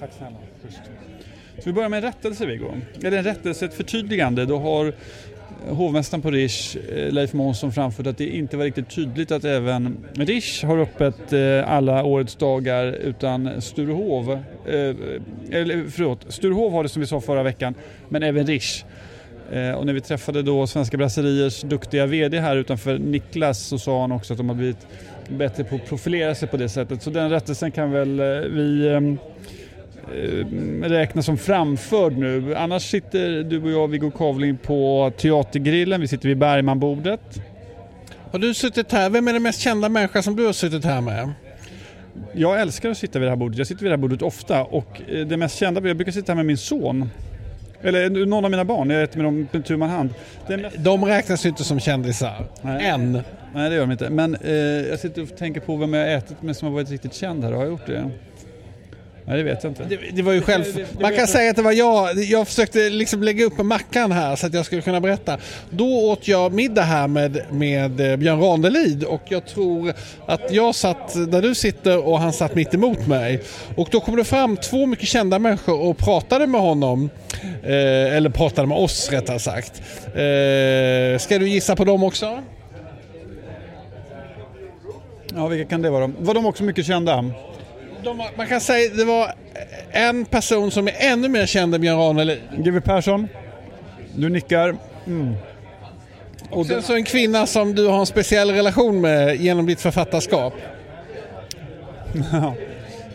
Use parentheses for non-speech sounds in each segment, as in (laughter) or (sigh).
Tack snälla. Så vi börjar med en rättelse Viggo. Eller en rättelse, ett förtydligande. Då har eh, hovmästaren på Rish, eh, Leif Månsson, framfört att det inte var riktigt tydligt att även Rish har öppet eh, alla årets dagar utan Sturehov, eller förlåt, Sturehov har det som vi sa förra veckan, men även Rish. Och när vi träffade då Svenska Brasseriers duktiga VD här utanför Niklas så sa han också att de har blivit bättre på att profilera sig på det sättet. Så den rättelsen kan väl vi Eh, räknas som framförd nu. Annars sitter du och jag, Viggo Kavling, på Teatergrillen. Vi sitter vid Bergmanbordet. Har du suttit här? Vem är den mest kända människa som du har suttit här med? Jag älskar att sitta vid det här bordet. Jag sitter vid det här bordet ofta och eh, det mest kända, jag brukar sitta här med min son. Eller någon av mina barn, jag äter med dem med tu man hand. Mest... De räknas ju inte som kändisar. Nej. Än. Nej det gör de inte. Men eh, jag sitter och tänker på vem jag har ätit med som har varit riktigt känd här. Har jag gjort det? Nej, det vet jag inte. Det, det var ju själv... Det, det, man kan säga att det var jag. Jag försökte liksom lägga upp mackan här så att jag skulle kunna berätta. Då åt jag middag här med, med eh, Björn Ranelid och jag tror att jag satt där du sitter och han satt mitt emot mig. Och då kom det fram två mycket kända människor och pratade med honom. Eh, eller pratade med oss rättare sagt. Eh, ska du gissa på dem också? Ja, vilka kan det vara? Var de också mycket kända? De, man kan säga att det var en person som är ännu mer känd än Björn Ranelid. GW Persson. Du nickar. Mm. Och sen så en kvinna som du har en speciell relation med genom ditt författarskap.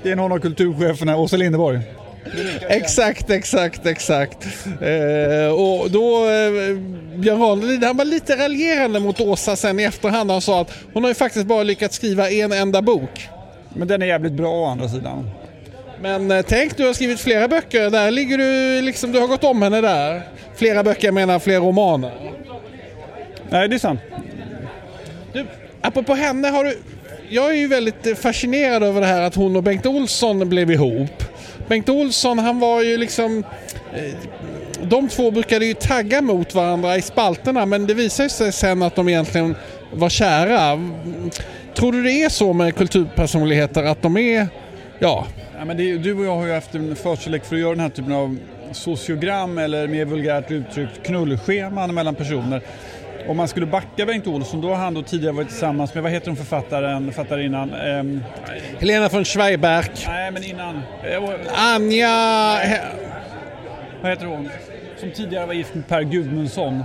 det är någon av kulturcheferna, Åsa Linderborg. Exakt, exakt, exakt. Eh, och då, eh, Björn Ranelid, han var lite raljerande mot Åsa sen i efterhand. Han sa att hon har ju faktiskt bara lyckats skriva en enda bok. Men den är jävligt bra å andra sidan. Men eh, tänk, du har skrivit flera böcker. Där ligger du liksom, du har gått om henne där. Flera böcker, jag menar fler romaner. Nej, det är sant. Du, apropå henne har du... Jag är ju väldigt fascinerad över det här att hon och Bengt Olsson blev ihop. Bengt Olsson, han var ju liksom... Eh, de två brukade ju tagga mot varandra i spalterna men det visade sig sen att de egentligen var kära. Tror du det är så med kulturpersonligheter att de är, ja... ja men det, du och jag har ju haft en förkärlek för att göra den här typen av sociogram eller mer vulgärt uttryckt knullscheman mellan personer. Om man skulle backa Bengt Olsson, då har han då tidigare varit tillsammans med, vad heter hon författaren, författarinnan? Um, Helena von Schweiberg. Nej, men innan. Anja... Vad heter hon? Som tidigare var gift med Per Gudmundsson.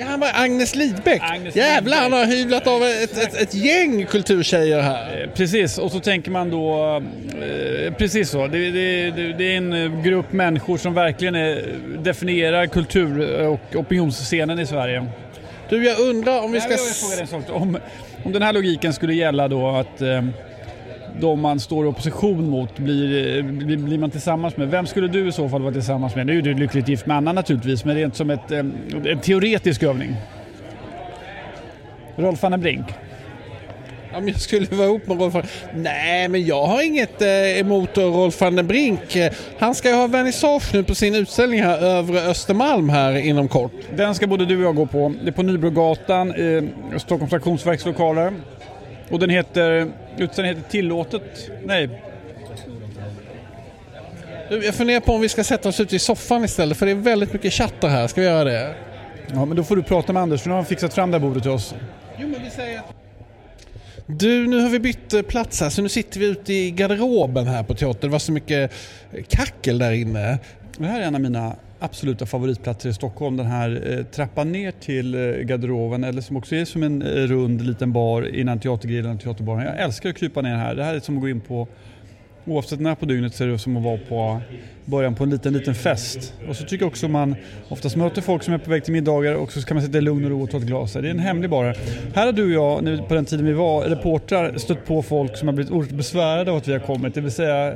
Ja, han var Agnes Lidbeck. Agnes Jävlar, han har hyvlat av ett, ett, ett, gäng kulturtjejer här. Eh, precis, och så tänker man då... Eh, precis så. Det, det, det, är en eh, grupp människor som verkligen är, definierar kultur och opinionsscenen i Sverige. Du, jag undrar om vi ska... Jag om, om den här logiken skulle gälla då att... Eh, de man står i opposition mot blir, blir, blir, man tillsammans med. Vem skulle du i så fall vara tillsammans med? Nu är du lyckligt gift med Anna naturligtvis, men rent som ett, en, en teoretisk övning. Rolf den Brink. Om jag skulle vara ihop med Rolf van Nej, men jag har inget eh, emot Rolf van den Brink. Han ska ju ha vernissage nu på sin utställning här övre Östermalm här inom kort. Den ska både du och jag gå på. Det är på Nybrogatan, i Stockholms Auktionsverks lokaler. Och den heter, utställningen heter Tillåtet, nej. Jag funderar på om vi ska sätta oss ute i soffan istället för det är väldigt mycket chatter här. Ska vi göra det? Ja, men då får du prata med Anders för nu har han fixat fram det här bordet till oss. Jo, men vi säger du, nu har vi bytt eh, plats här så nu sitter vi ute i garderoben här på teatern. Det var så mycket kackel där inne. Det här är en av mina absoluta favoritplatser i Stockholm. Den här eh, trappan ner till eh, garderoben eller som också är som en eh, rund liten bar innan teatergrillen och teaterbaren. Jag älskar att krypa ner här. Det här är som att gå in på Oavsett när på dygnet så är det som att vara på början på en liten, liten fest. Och så tycker jag också man oftast möter folk som är på väg till middagar och så kan man sitta i lugn och ro och ta ett glas. Det är en hemlig bar. Här har du och jag, på den tiden vi var reportrar, stött på folk som har blivit oerhört besvärade av att vi har kommit. Det vill säga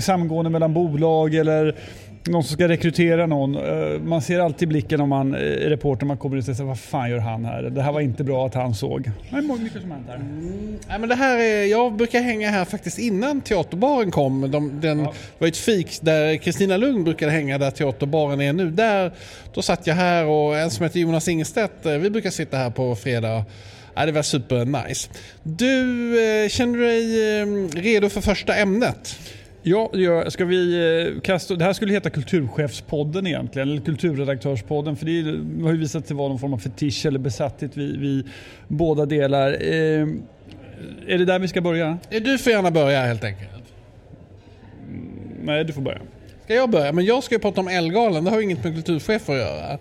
samgående mellan bolag eller någon som ska rekrytera någon. Eh, man ser alltid blicken om man är reporter, man kommer och säger vad fan gör han här? Det här var inte bra att han såg. Är mycket som hänt här. Mm, nej, men det här är, jag brukar hänga här faktiskt innan teaterbaren kom. De, den ja. var ett fik där Kristina Lugn brukade hänga där teaterbaren är nu. Där, då satt jag här och en som heter Jonas Ingestedt, eh, vi brukar sitta här på fredag Ja, det var super nice. Du, eh, känner du dig eh, redo för första ämnet? Ja, ja, ska vi eh, kasta, det här skulle heta Kulturchefspodden egentligen, eller Kulturredaktörspodden, för det har ju visat sig vara någon form av fetisch eller besatthet vid, vid båda delar. Eh, är det där vi ska börja? Du får gärna börja helt enkelt. Nej, du får börja. Ska jag börja? Men jag ska ju prata om Ellegalan, det har ju inget med kulturchef att göra.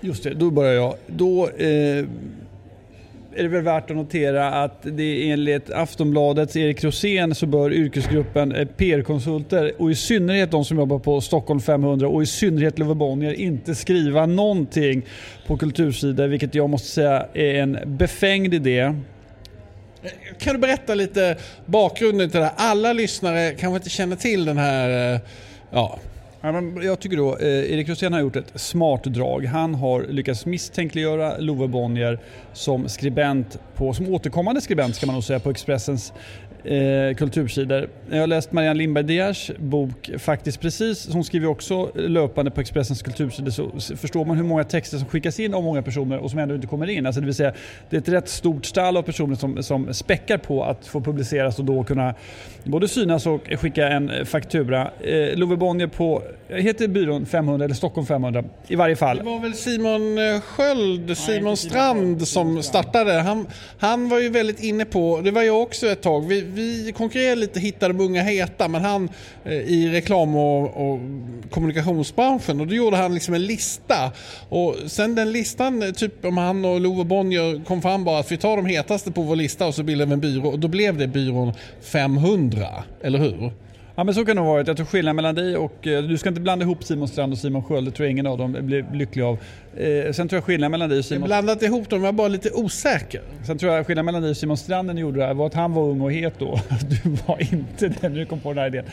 Just det, då börjar jag. Då eh, är det väl värt att notera att det enligt Aftonbladets Erik Rosén så bör yrkesgruppen eh, PR-konsulter och i synnerhet de som jobbar på Stockholm 500 och i synnerhet Love Bonnier inte skriva någonting på kultursidor vilket jag måste säga är en befängd idé. Kan du berätta lite bakgrunden till det här? Alla lyssnare kanske inte känner till den här eh, ja, jag tycker då eh, Erik Rosén har gjort ett smart drag. Han har lyckats misstänkliggöra Love Bonnier som skribent, på, som återkommande skribent ska man nog säga, på Expressens eh, kultursidor. Jag har läst Marianne Lindberg Diers bok Faktiskt precis. Hon skriver också löpande på Expressens kultursidor så förstår man hur många texter som skickas in av många personer och som ändå inte kommer in. Alltså det vill säga det är ett rätt stort stall av personer som, som späckar på att få publiceras och då kunna både synas och skicka en faktura. Eh, Love Bonnier på, heter byrån 500 eller Stockholm 500 i varje fall. Det var väl Simon eh, Sköld, Simon Strand som startade. Han, han var ju väldigt inne på, det var jag också ett tag, vi, vi konkurrerar lite, hittar de unga heta, men han eh, i reklam och, och, kommunikationsbranschen och då gjorde han liksom en lista. Och sen den listan, eh, typ om han och Love Bonnier kom fram bara att vi tar de hetaste på vår lista och så bildar vi en byrå och då blev det byrån 500, eller hur? Ja men så kan det ha varit. Jag tror skillnaden mellan dig och, eh, du ska inte blanda ihop Simon Strand och Simon Sköld, det tror jag ingen av dem blir lycklig av. Eh, sen tror jag skillnaden mellan dig och Simon... Jag blandat ihop dem, jag var bara lite osäker. Sen tror jag skillnaden mellan dig och Simon Strand när ni gjorde det här var att han var ung och het då. (laughs) Du var inte den när du kom på den här idén.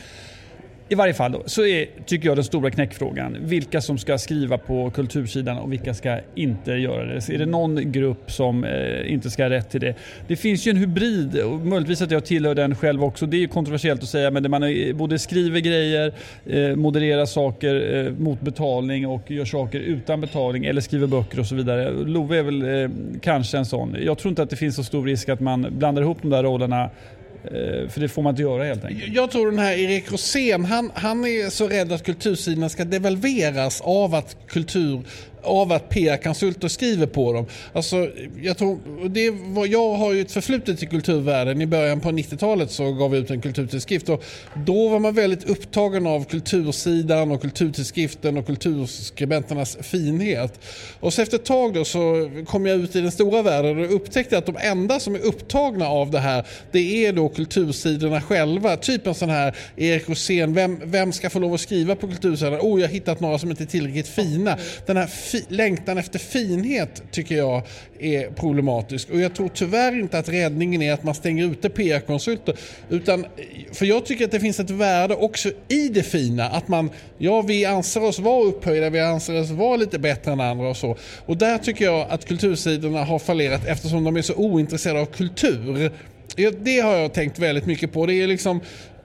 I varje fall då, så är, tycker jag den stora knäckfrågan vilka som ska skriva på kultursidan och vilka ska inte göra det. Så är det någon grupp som eh, inte ska ha rätt till det? Det finns ju en hybrid och möjligtvis att jag tillhör den själv också. Det är kontroversiellt att säga men man både skriver grejer, eh, modererar saker eh, mot betalning och gör saker utan betalning eller skriver böcker och så vidare. Love är väl eh, kanske en sån. Jag tror inte att det finns så stor risk att man blandar ihop de där rollerna Eh, för det får man inte göra helt enkelt. Jag tror den här Erik Rosén, han, han är så rädd att kultursidorna ska devalveras av att kultur av att PR-konsulter skriver på dem. Alltså, jag, tror, det var, jag har ju ett förflutet i kulturvärlden. I början på 90-talet så gav vi ut en kulturtidskrift och då var man väldigt upptagen av kultursidan och kulturtidskriften och kulturskribenternas finhet. Och så efter ett tag då så kom jag ut i den stora världen och upptäckte att de enda som är upptagna av det här det är då kultursidorna själva. Typ en sån här Erik Rosén, vem, vem ska få lov att skriva på kultursidan? Oh, jag har hittat några som inte är tillräckligt fina. Den här längtan efter finhet tycker jag är problematisk. Och jag tror tyvärr inte att räddningen är att man stänger ute PR-konsulter. Utan, för jag tycker att det finns ett värde också i det fina. Att man, ja vi anser oss vara upphöjda, vi anser oss vara lite bättre än andra och så. Och där tycker jag att kultursidorna har fallerat eftersom de är så ointresserade av kultur. Det har jag tänkt väldigt mycket på. Det är liksom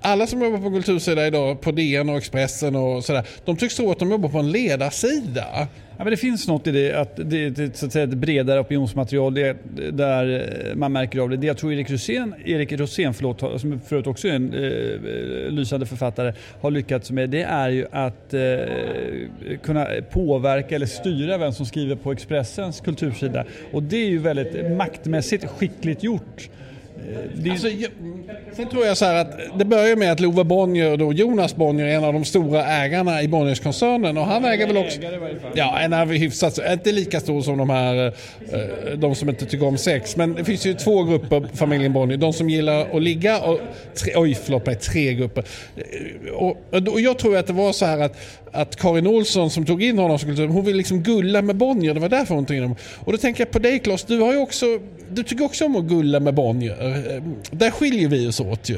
alla som jobbar på kultursida idag, på DN och Expressen och sådär, de tycks tro att de jobbar på en ledarsida. Ja, men det finns något i det, att det är så att säga, ett bredare opinionsmaterial det, där eh, man märker av det. Det jag tror Erik Rosén, Erik Rosén förlåt, som förut också är en eh, lysande författare, har lyckats med det är ju att eh, kunna påverka eller styra vem som skriver på Expressens kultursida. Och det är ju väldigt maktmässigt skickligt gjort. Det... Alltså, jag, sen tror jag så här att det börjar med att Love Bonnier, då Jonas Bonnier, är en av de stora ägarna i Bonnierskoncernen och han äger väl också... Ja, en av hyfsat, inte lika stor som de här, eh, de som inte tycker om sex. Men det finns ju två grupper, familjen Bonnier. De som gillar att ligga och, tre, oj förlåt mig, tre grupper. Och, och jag tror att det var så här att att Karin Olsson som tog in honom hon vill liksom gulla med Bonnier. Det var därför hon tog in honom. Och då tänker jag på dig Klas, du har ju också, du tycker också om att gulla med Bonnier. Eh, där skiljer vi oss åt ju.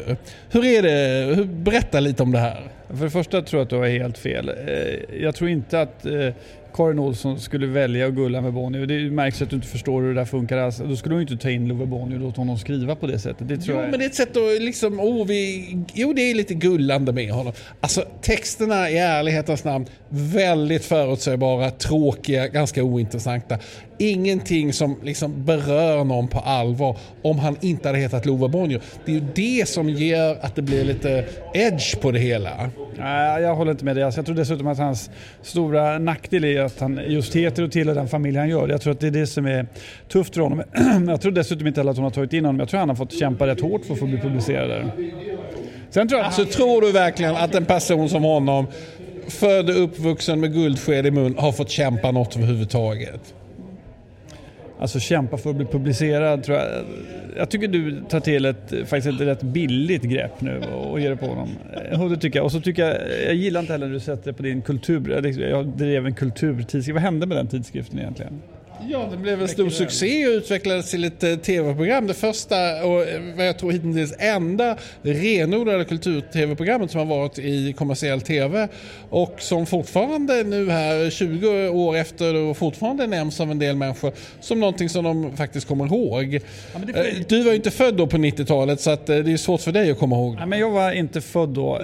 Hur är det? Berätta lite om det här. För det första tror jag att du har helt fel. Eh, jag tror inte att eh, Karin Olsson skulle välja att gulla med Bonnier. Det märks att du inte förstår hur det där funkar alls. Då skulle hon inte ta in Love Bonnier och låta honom skriva på det sättet. Det tror jo, jag... men det är ett sätt att liksom, oh, vi, jo det är lite gullande med honom. Alltså texterna i ärlighetens namn, väldigt förutsägbara, tråkiga, ganska ointressanta. ingenting som liksom berör någon på allvar om han inte hade hetat Love Bonnier. Det är ju det som gör att det blir lite edge på det hela. Nej, jag håller inte med dig. Alltså, jag tror dessutom att hans stora nackdel är att han just heter och tillhör den familj han gör. Jag tror att det är det som är tufft för honom. (clears throat) Jag tror dessutom inte heller att hon har tagit in honom. Jag tror att han har fått kämpa rätt hårt för att få bli publicerad där. Sen tror, jag alltså, han... tror du verkligen att en person som honom, född och uppvuxen med guldsked i mun, har fått kämpa något överhuvudtaget? Alltså kämpa för att bli publicerad tror jag. Jag tycker du tar till ett, faktiskt ett rätt billigt grepp nu och ger det på honom. Eh, och, det tycker jag. och så tycker jag, jag gillar inte heller när du sätter det på din kultur, jag drev en kulturtidskrift. Vad hände med den tidskriften egentligen? Ja, det blev en stor succé och utvecklades till ett eh, tv-program. Det första och eh, vad jag tror hittills enda renodlade kultur-tv-programmet som har varit i kommersiell tv och som fortfarande nu här 20 år efter och fortfarande nämns av en del människor som någonting som de faktiskt kommer ihåg. Ja, får... Eh, du var ju inte född då på 90-talet så det är svårt för dig att komma ihåg. Ja, men jag var inte född då.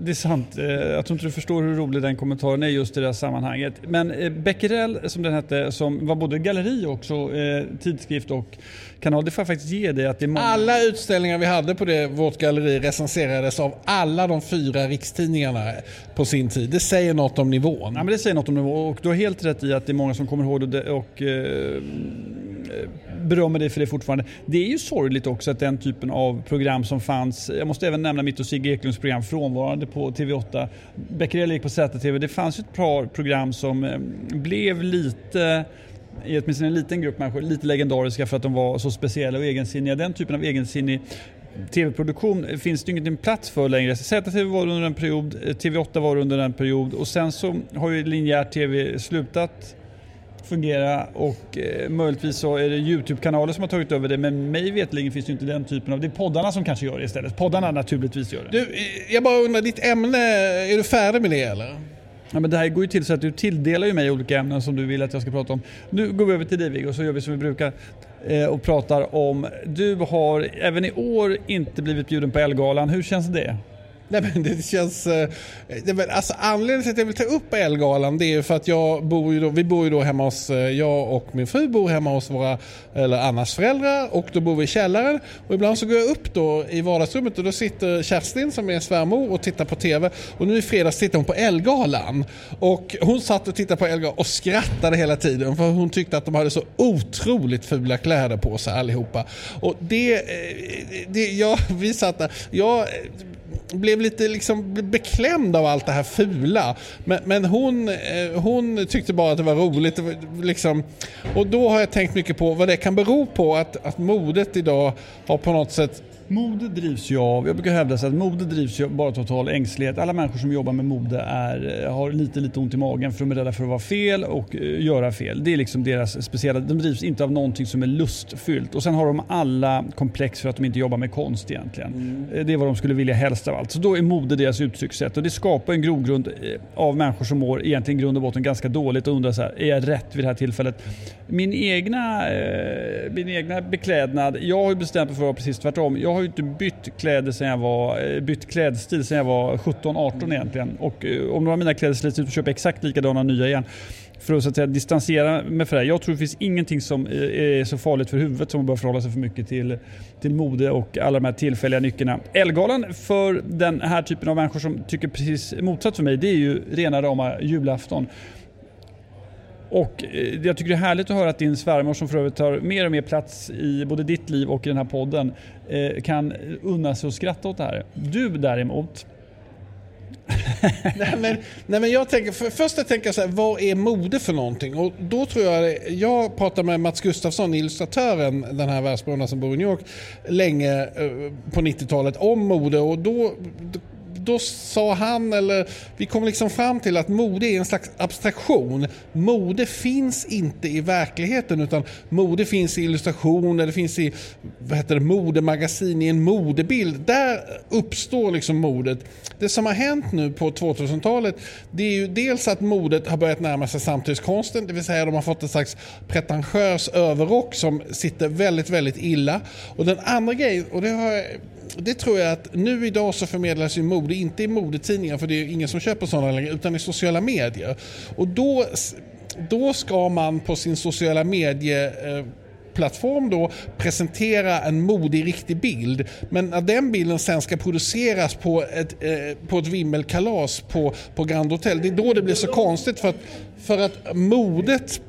Det är sant. Jag tror inte du förstår hur rolig den kommentaren är just i det här sammanhanget. Men Becquerel som den hette, som var både galleri också, eh, tidskrift och kanal. Det får jag faktiskt ge dig. Att det är många... Alla utställningar vi hade på det, vårt galleri recenserades av alla de fyra rikstidningarna på sin tid. Det säger något om nivån. Ja, men det säger något om nivån och du har helt rätt i att det är många som kommer ihåg det och eh, berömmer dig för det fortfarande. Det är ju sorgligt också att den typen av program som fanns, jag måste även nämna mitt och Sigge Eklunds program Frånvarande på TV8. Becquerel gick på ZTV. Det fanns ett par program som eh, blev lite i åtminstone en liten grupp människor lite legendariska för att de var så speciella och egensinniga. Den typen av egensinnig tv-produktion finns det ju ingen plats för längre. ZTV var under en period, TV8 var under en period och sen så har ju linjär TV slutat fungera och eh, möjligtvis så är det Youtube-kanaler som har tagit över det men mig vetligen finns det inte den typen av, det är poddarna som kanske gör det istället. Poddarna naturligtvis gör det. Du, eh, jag bara undrar, ditt ämne, är du färdig med det eller? Ja, men det här går ju till så att du tilldelar ju mig olika ämnen som du vill att jag ska prata om. Nu går vi över till dig Viggo, så gör vi som vi brukar eh, och pratar om... Du har även i år inte blivit bjuden på Elgalan. Hur känns det? Nej, men det känns... Eh, men alltså, anledningen till att jag vill ta upp Elgalan det är för att jag bor ju då, vi bor ju då hemma hos, eh, jag och min fru bor hemma hos våra, eller Annas föräldrar och då bor vi i källaren. Och ibland så går jag upp då i vardagsrummet och då sitter Kerstin som är svärmor och tittar på TV. Och nu i fredags tittar hon på Elgalan. Och hon satt och tittade på Elgalan och skrattade hela tiden för hon tyckte att de hade så otroligt fula kläder på sig allihopa. Och det, eh, det ja, vi satt där. Jag blev lite liksom beklämd av allt det här fula. Men, men hon, eh, hon tyckte bara att det var roligt. Liksom. Och då har jag tänkt mycket på vad det kan bero på att, att modet idag har på något sätt Mode drivs ju av, jag brukar hävda att mode drivs ju bara av total ängslighet. Alla människor som jobbar med mode är, har lite, lite ont i magen för de är rädda för att vara fel och uh, göra fel. Det är liksom deras speciella, de drivs inte av någonting som är lustfyllt. Och sen har de alla komplex för att de inte jobbar med konst egentligen. Mm. Eh, det är vad de skulle vilja helst av allt. Så då är mode deras uttryckssätt och det skapar en grogrund eh, av människor som mår egentligen grund och botten ganska dåligt och undrar så här, är jag rätt vid det här tillfället? Min egna, eh, min egna beklädnad, jag har bestämt mig för att vara precis tvärtom. Jag har ju inte bytt kläder sen jag var, eh, bytt klädstil sedan jag var 17-18 egentligen. Och eh, om några av mina kläder slits ut så köper jag exakt likadana nya igen. För att, så att säga, distansera mig från det Jag tror det finns ingenting som eh, är så farligt för huvudet som att börja förhålla sig för mycket till, till mode och alla de här tillfälliga nycklarna. Elgalan för den här typen av människor som tycker precis motsatt för mig, det är ju rena rama julafton. Och eh, jag tycker det är härligt att höra att din svärmor som för övrigt tar mer och mer plats i både ditt liv och i den här podden eh, kan unna sig att skratta åt det här. Du däremot nej, men, nej men jag tänker, för, först jag tänker så här, vad är mode för någonting? Och då tror jag, jag pratade med Mats Gustafsson, illustratören, den här världsberömda som bor i New York, länge eh, på 90-talet om mode och då, då sa han, eller vi kom liksom fram till att mode är en slags abstraktion. Mode finns inte i verkligheten utan mode finns i illustrationer, det finns i vad heter det, modemagasin, i en modebild. Där uppstår liksom modet. Det som har hänt nu på 2000-talet det är ju dels att modet har börjat närma sig samtidskonsten, det vill säga de har fått en slags pretentiös överrock som sitter väldigt, väldigt illa. Och den andra grejen, och det har det tror jag att nu idag så förmedlas ju mode inte i modetidningar för det är ingen som köper sådana längre utan i sociala medier. Och då då ska man på sin sociala medier eh, plattform då presentera en modig, riktig bild. Men när den bilden sen ska produceras på ett, eh, på ett vimmelkalas på, på Grand Hotel, det är då det blir så konstigt för att, för att modet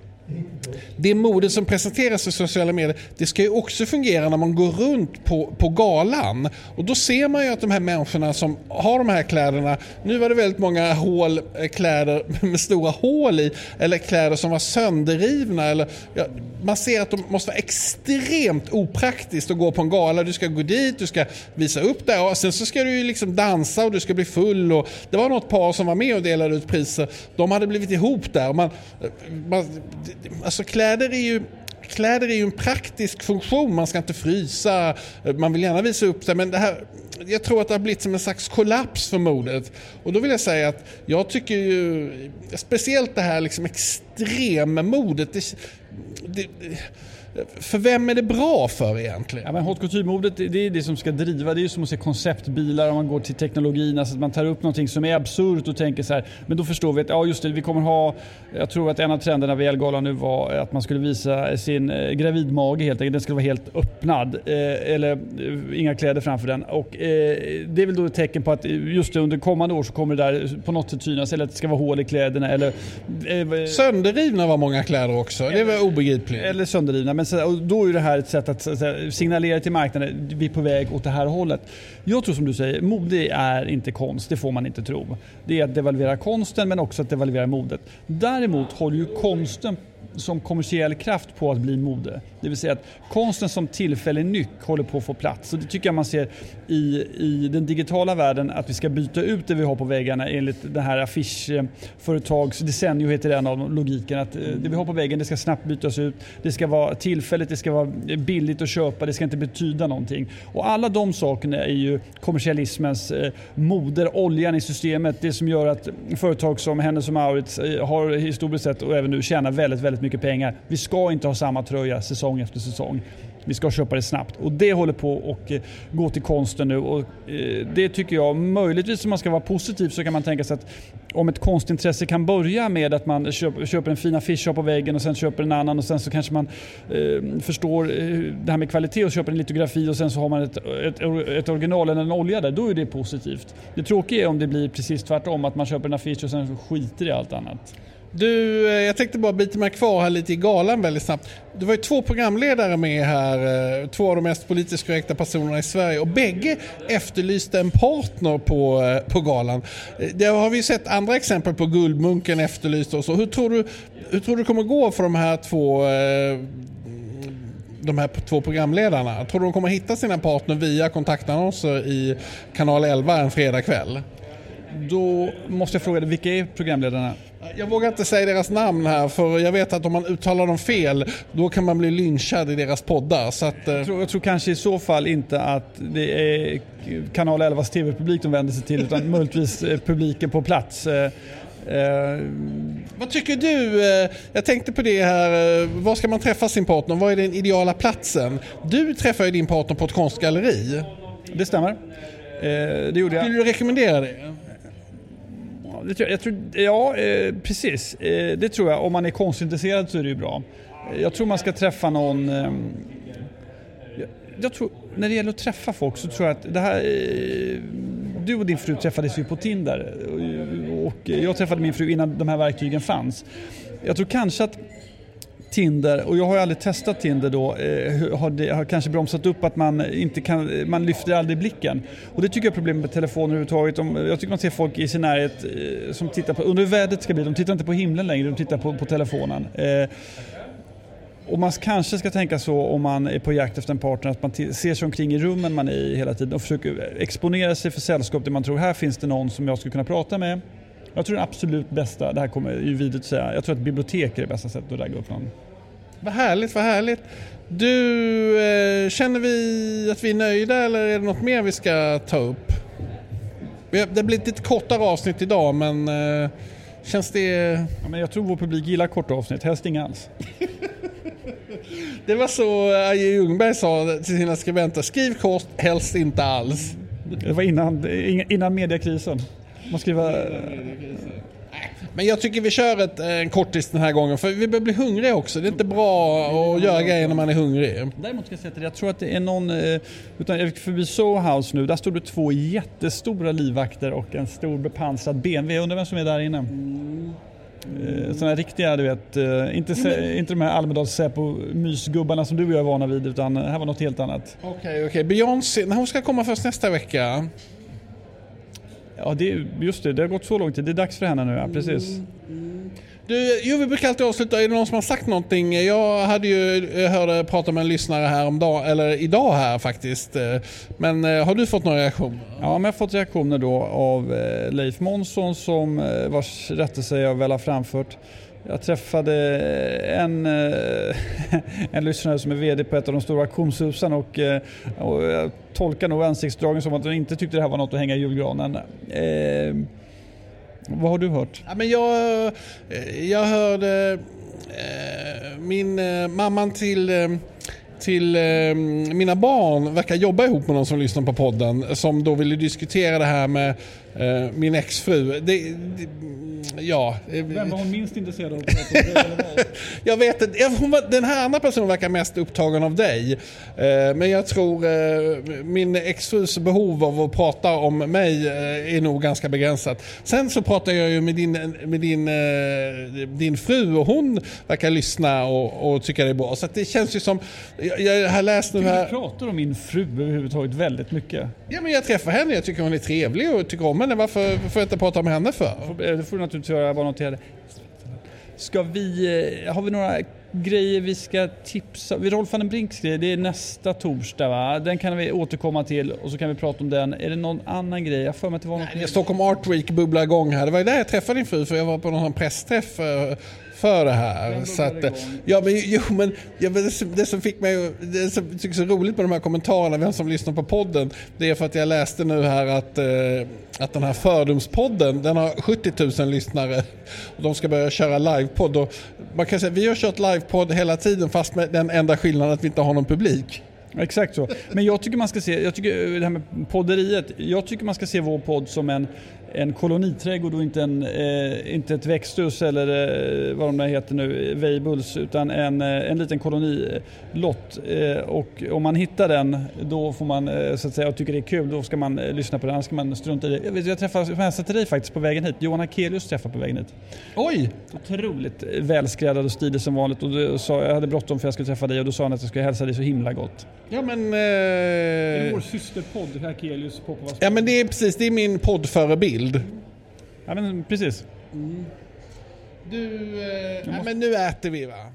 det modet som presenteras i sociala medier, det ska ju också fungera när man går runt på, på galan. Och då ser man ju att de här människorna som har de här kläderna, nu var det väldigt många hål, eh, kläder (laughs) med stora hål i, eller kläder som var sönderrivna. Eller, ja, man ser att de måste vara extremt opraktiskt att gå på en gala. Du ska gå dit, du ska visa upp det och sen så ska du ju liksom dansa och du ska bli full. Och det var något par som var med och delade ut priser. De hade blivit ihop där. Man, eh, man, alltså kläder är ju Kläder är ju en praktisk funktion, man ska inte frysa, man vill gärna visa upp sig men det här, jag tror att det har blivit som en slags kollaps för modet. Och då vill jag säga att jag tycker ju, speciellt det här liksom extremmodet, det, det, för vem är det bra för egentligen? Ja, men haute couture-modet det är det som ska driva. Det är som att se konceptbilar om man går till teknologin. Alltså att man tar upp någonting som är absurt och tänker så här. Men då förstår vi att ja, just det, vi kommer ha... Jag tror att en av trenderna vid Elgalan nu var att man skulle visa sin eh, gravidmage helt enkelt. Den skulle vara helt öppnad. Eh, eller eh, inga kläder framför den. Och, eh, det är väl då ett tecken på att just under kommande år så kommer det där på något sätt synas. Eller att det ska vara hål i kläderna. Eller, eh, Sönderrivna var många kläder också. Det var obegripligt. Eller sönderrivna men så, då är det här ett sätt att, att signalera till marknaden att vi är på väg åt det här hållet. Jag tror som du säger, mode är inte konst, det får man inte tro. Det är att devalvera konsten men också att devalvera modet. Däremot håller ju konsten som kommersiell kraft på att bli mode. Det vill säga att konsten som tillfällig nyck håller på att få plats. Och det tycker jag man ser i, i den digitala världen att vi ska byta ut det vi har på väggarna enligt det här affischföretags, Desenio heter en av logiken, att eh, det vi har på väggen det ska snabbt bytas ut, det ska vara tillfälligt, det ska vara billigt att köpa, det ska inte betyda någonting. Och alla de sakerna är ju kommersialismens eh, moder, oljan i systemet, det som gör att företag som Hennes och Mauritz eh, har historiskt sett och även nu tjänar väldigt, väldigt mycket pengar. Vi ska inte ha samma tröja säsong efter säsong. Vi ska köpa det snabbt och det håller på att eh, gå till konsten nu och eh, det tycker jag möjligtvis om man ska vara positiv så kan man tänka sig att om ett konstintresse kan börja med att man köper en fin affisch på väggen och sen köper en annan och sen så kanske man eh, förstår eh, det här med kvalitet och köper en litografi och sen så har man ett, ett, ett original eller en olja där, då är det positivt. Det tråkiga är om det blir precis tvärtom, att man köper en affisch och sen skiter i allt annat. Du, eh, jag tänkte bara bita mig kvar här lite i galan väldigt snabbt. Det var ju två programledare med här, eh, två av de mest politiskt korrekta personerna i Sverige och bägge efterlyste en partner på, eh, på galan. Det har vi sett andra exempel på, Guldmunken efterlyste och så. Hur tror du, hur tror du kommer gå för de här två de här två programledarna? Tror du de kommer hitta sina partner via kontaktannonser i kanal 11 en fredagkväll? Då måste jag fråga dig, vilka är programledarna? Jag vågar inte säga deras namn här för jag vet att om man uttalar dem fel då kan man bli lynchad i deras poddar. Så att, eh, jag, tror, jag tror kanske i så fall inte att det är kanal 11s tv-publik de vänder sig till utan möjligtvis eh, publiken på plats. Uh, vad tycker du? Jag tänkte på det här, var ska man träffa sin partner? Vad är den ideala platsen? Du träffar ju din partner på ett konstgalleri. Det stämmer. Uh, det gjorde jag. Vill du rekommendera det? Det tror jag, jag tror, ja, eh, precis. Eh, det tror jag. Om man är konstintresserad så är det ju bra. Jag tror man ska träffa någon... Eh, jag, jag, tror, när det gäller att träffa folk så tror jag att det här... Eh, du och din fru träffades ju på Tinder och jag träffade min fru innan de här verktygen fanns. Jag tror kanske att Tinder, och jag har ju aldrig testat Tinder då, eh, har, det, har kanske bromsat upp att man inte kan, man lyfter aldrig blicken. Och det tycker jag är problemet med telefoner överhuvudtaget. jag tycker man ser folk i sin närhet eh, som tittar på, under hur vädret ska bli, de tittar inte på himlen längre, de tittar på, på telefonen. Eh, och man kanske ska tänka så om man är på jakt efter en partner att man ser sig omkring i rummen man är i hela tiden och försöker exponera sig för sällskap där man tror här finns det någon som jag skulle kunna prata med. Jag tror det absolut bästa, det här kommer ju vidare att säga, jag tror att bibliotek är det bästa sättet att ragga upp någon. Vad härligt, vad härligt. Du, eh, känner vi att vi är nöjda eller är det något mer vi ska ta upp? Det blir ett lite kortare avsnitt idag men eh, känns det... Ja, men jag tror vår publik gillar korta avsnitt, helst inga alls. (laughs) det var så Aje Ljungberg sa till sina skribenter, skriv kort, helst inte alls. Det var innan, innan mediakrisen. Man skriver... Men jag tycker vi kör ett, en kortis den här gången för vi börjar bli hungriga också. Det är inte bra att göra grejer när man är hungrig. Däremot ska jag säga till dig, jag tror att det är någon, eh, utan jag gick förbi Soho House nu, där stod det två jättestora livvakter och en stor bepansrad BMW. Jag undrar vem som är där inne? Mm. Sådana riktiga, du vet, eh, inte, mm. inte de här Almedals Säpo-mysgubbarna som du och jag är vana vid utan det här var något helt annat. Okej, okay, okej. Okay. Beyoncé, hon ska komma först nästa vecka. Ja, det, just det, det har gått så lång tid. Det är dags för henne nu, ja, precis. Mm, mm. Du, jo, vi brukar alltid avsluta. Är det någon som har sagt någonting? Jag hade ju jag hörde prata med en lyssnare här om dag, eller idag här faktiskt. Men eh, har du fått några reaktioner? Ja, men jag har fått reaktioner då av eh, Leif Månsson som eh, vars rättelse jag väl har framfört. Jag träffade en, eh, (laughs) en lyssnare som är VD på ett av de stora auktionshusen och, eh, och jag tolkar nog ansiktsdragen som att hon inte tyckte det här var något att hänga i julgranen. Eh, vad har du hört? Ja, men jag, jag hörde eh, min eh, mamman till eh, till eh, mina barn verkar jobba ihop med någon som lyssnar på podden som då ville diskutera det här med min exfru. Det, det, ja. Vem var hon minst intresserad av? (laughs) jag vet inte. Den här andra personen verkar mest upptagen av dig. Eh, men jag tror eh, min exfrus behov av att prata om mig eh, är nog ganska begränsat. Sen så pratar jag ju med din, med din, din fru och hon verkar lyssna och, och tycka det är bra. Så det känns ju som... Jag, jag har läst nu här... Du pratar om min fru överhuvudtaget väldigt mycket. Ja men jag träffar henne, jag tycker hon är trevlig och tycker om henne. Varför får jag inte prata med henne för? Det får du naturligtvis göra, jag bara noterade. Ska vi, eh, har vi några grejer vi ska tipsa Rolf van den Brinks grej, det är nästa torsdag va? Den kan vi återkomma till och så kan vi prata om den. Är det någon annan grej? Jag för mig att det var något... Nej, Stockholm Art Week bubblar igång här. Det var ju där jag träffade din fru för jag var på någon pressträff eh, för det här. Så att, ja, men, jo, men, ja, men det, det, som fick mig, det som tycker så roligt med de här kommentarerna, vem som lyssnar på podden, det är för att jag läste nu här att, eh, att den här Fördomspodden, den har 70 000 lyssnare och de ska börja köra livepodd. Och man kan säga vi har kört livepodd hela tiden fast med den enda skillnaden att vi inte har någon publik. Exakt så. Men jag tycker man ska se, jag tycker det här med podderiet, jag tycker man ska se vår podd som en en koloniträdgård och inte, en, eh, inte ett växthus eller eh, vad de där heter nu, Weibulls, utan en, eh, en liten kolonilott. Eh, och om man hittar den, då får man eh, så att säga, och tycker det är kul, då ska man eh, lyssna på den, annars ska man strunta i det. Jag, vet, jag träffade, jag hälsade dig faktiskt på vägen hit, Johan Akelius träffade på vägen hit. Oj! Otroligt välskräddad och stilig som vanligt och då sa, jag hade bråttom för jag skulle träffa dig och då sa han att jag skulle hälsa dig så himla gott. Ja men... Eh... Det är vår systerpodd, Akelius Popovas Ja men det är precis, det är min poddförebild bild. Ja men precis. Mm. Du, eh, ja, men nu äter vi va?